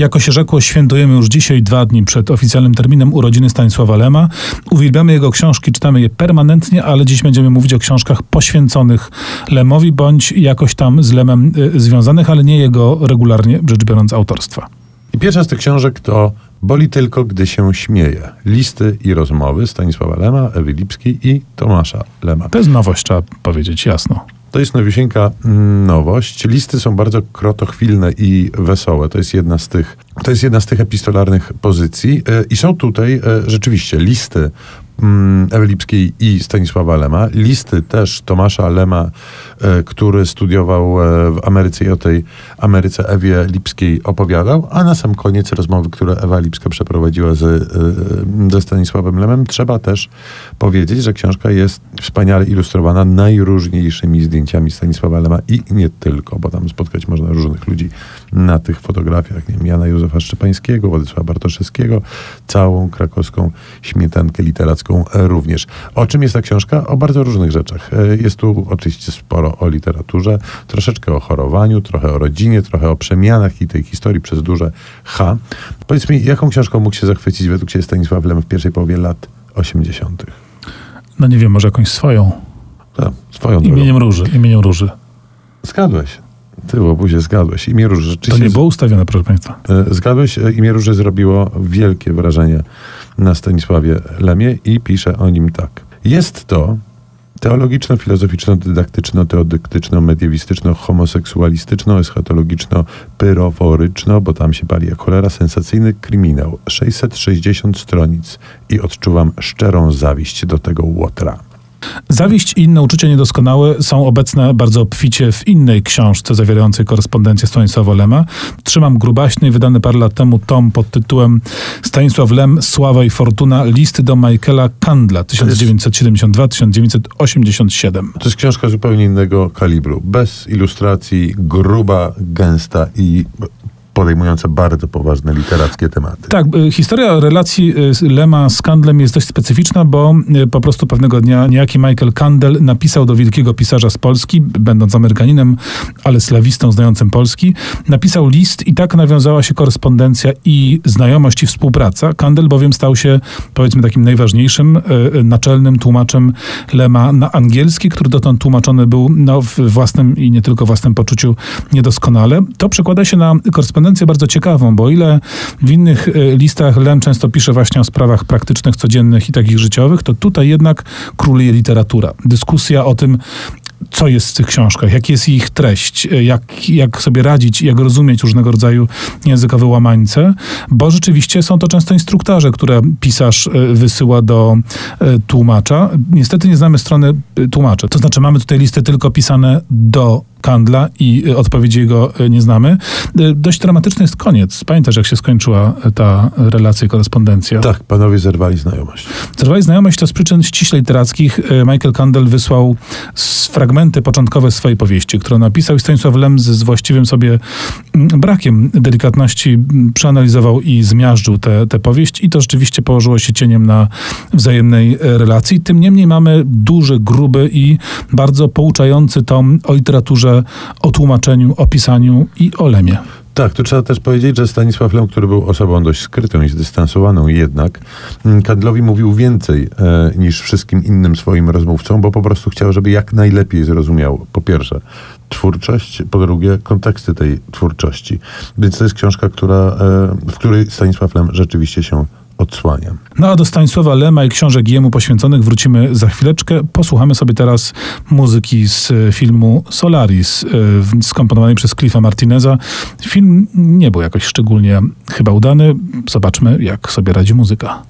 Jako się rzekło, świętujemy już dzisiaj, dwa dni przed oficjalnym terminem urodziny Stanisława Lema. Uwielbiamy jego książki, czytamy je permanentnie, ale dziś będziemy mówić o książkach poświęconych Lemowi, bądź jakoś tam z Lemem y, związanych, ale nie jego regularnie, rzecz biorąc, autorstwa. I pierwsza z tych książek to Boli tylko, gdy się śmieje. Listy i rozmowy Stanisława Lema, Ewy Lipskiej i Tomasza Lema. To jest nowość, trzeba powiedzieć jasno. To jest nowisieńka mm, nowość. Listy są bardzo krotochwilne i wesołe. To jest jedna z tych, to jest jedna z tych epistolarnych pozycji. E, I są tutaj e, rzeczywiście listy Ewy Lipskiej i Stanisława Lema. Listy też Tomasza Lema, e, który studiował w Ameryce i o tej Ameryce Ewie Lipskiej opowiadał, a na sam koniec rozmowy, które Ewa Lipska przeprowadziła z, ze Stanisławem Lemem, trzeba też powiedzieć, że książka jest wspaniale ilustrowana najróżniejszymi zdjęciami Stanisława Lema i nie tylko, bo tam spotkać można różnych ludzi na tych fotografiach. Nie wiem, Jana Józefa Szczepańskiego, Władysława Bartoszewskiego, całą krakowską śmietankę literacką również. O czym jest ta książka? O bardzo różnych rzeczach. E, jest tu oczywiście sporo o literaturze, troszeczkę o chorowaniu, trochę o rodzinie, trochę o przemianach i tej historii przez duże H. Powiedz mi, jaką książką mógł się zachwycić według Ciebie Stanisław Lem w pierwszej połowie lat 80.? No nie wiem, może jakąś swoją. Tak, swoją Imieniem drogą. Róży, imieniem Róży. Zgadłeś. Ty, łobuzie, zgadłeś. Imię Róży To rzeczywiście... nie było ustawione, proszę Państwa. E, Zgadłeś, e, imię Róży zrobiło wielkie wrażenie na Stanisławie Lemie i pisze o nim tak. Jest to teologiczno-filozoficzno-dydaktyczno-teodyktyczno-homoseksualistyczno-eschatologiczno-pyroforyczno, bo tam się pali jak cholera, sensacyjny kryminał. 660 stronic i odczuwam szczerą zawiść do tego łotra. Zawiść i inne uczucia niedoskonałe są obecne bardzo obficie w innej książce zawierającej korespondencję Stanisława Lema. Trzymam grubaśny, wydany parę lat temu tom pod tytułem Stanisław Lem, Sława i Fortuna, listy do Michaela Kandla 1972-1987. To jest książka zupełnie innego kalibru. Bez ilustracji, gruba, gęsta i podejmująca bardzo poważne literackie tematy. Tak, y, historia relacji y, Lema z Kandlem jest dość specyficzna, bo y, po prostu pewnego dnia niejaki Michael Kandel napisał do wielkiego pisarza z Polski, będąc Amerykaninem, ale slawistą znającym Polski, napisał list i tak nawiązała się korespondencja i znajomość i współpraca. Kandel bowiem stał się, powiedzmy, takim najważniejszym, naczelnym tłumaczem Lema na angielski, który dotąd tłumaczony był no, w własnym i nie tylko własnym poczuciu niedoskonale. To przekłada się na korespondencję bardzo ciekawą, bo o ile w innych e, listach Lem często pisze właśnie o sprawach praktycznych, codziennych i takich życiowych, to tutaj jednak króluje literatura. Dyskusja o tym, co jest w tych książkach, jaka jest ich treść, e, jak, jak sobie radzić, jak rozumieć różnego rodzaju językowe łamańce, bo rzeczywiście są to często instruktarze, które pisarz e, wysyła do tłumacza. Niestety nie znamy strony tłumacza. To znaczy mamy tutaj listy tylko pisane do Kandla i y, odpowiedzi jego y, nie znamy. Y, dość dramatyczny jest koniec. Pamiętasz, jak się skończyła ta relacja i korespondencja? Tak, panowie zerwali znajomość. Zerwali znajomość to z przyczyn ściśle literackich. Michael Kandel wysłał fragmenty początkowe swojej powieści, którą napisał i Stanisław Lem z właściwym sobie brakiem delikatności przeanalizował i zmiażdżył tę powieść i to rzeczywiście położyło się cieniem na wzajemnej relacji. Tym niemniej mamy duży, gruby i bardzo pouczający tom o literaturze o tłumaczeniu, o pisaniu i o lemie. Tak, tu trzeba też powiedzieć, że Stanisław Lem, który był osobą dość skrytą i zdystansowaną jednak, mm, Kandlowi mówił więcej e, niż wszystkim innym swoim rozmówcom, bo po prostu chciał, żeby jak najlepiej zrozumiał, po pierwsze, twórczość, po drugie, konteksty tej twórczości. Więc to jest książka, która, e, w której Stanisław Lem rzeczywiście się odsłania. No a do Stanisława Lema i książek jemu poświęconych wrócimy za chwileczkę. Posłuchamy sobie teraz muzyki z filmu Solaris, e, skomponowanej przez Cliffa Martineza. Film nie był jakoś szczególnie chyba udany. Zobaczmy, jak sobie radzi muzyka.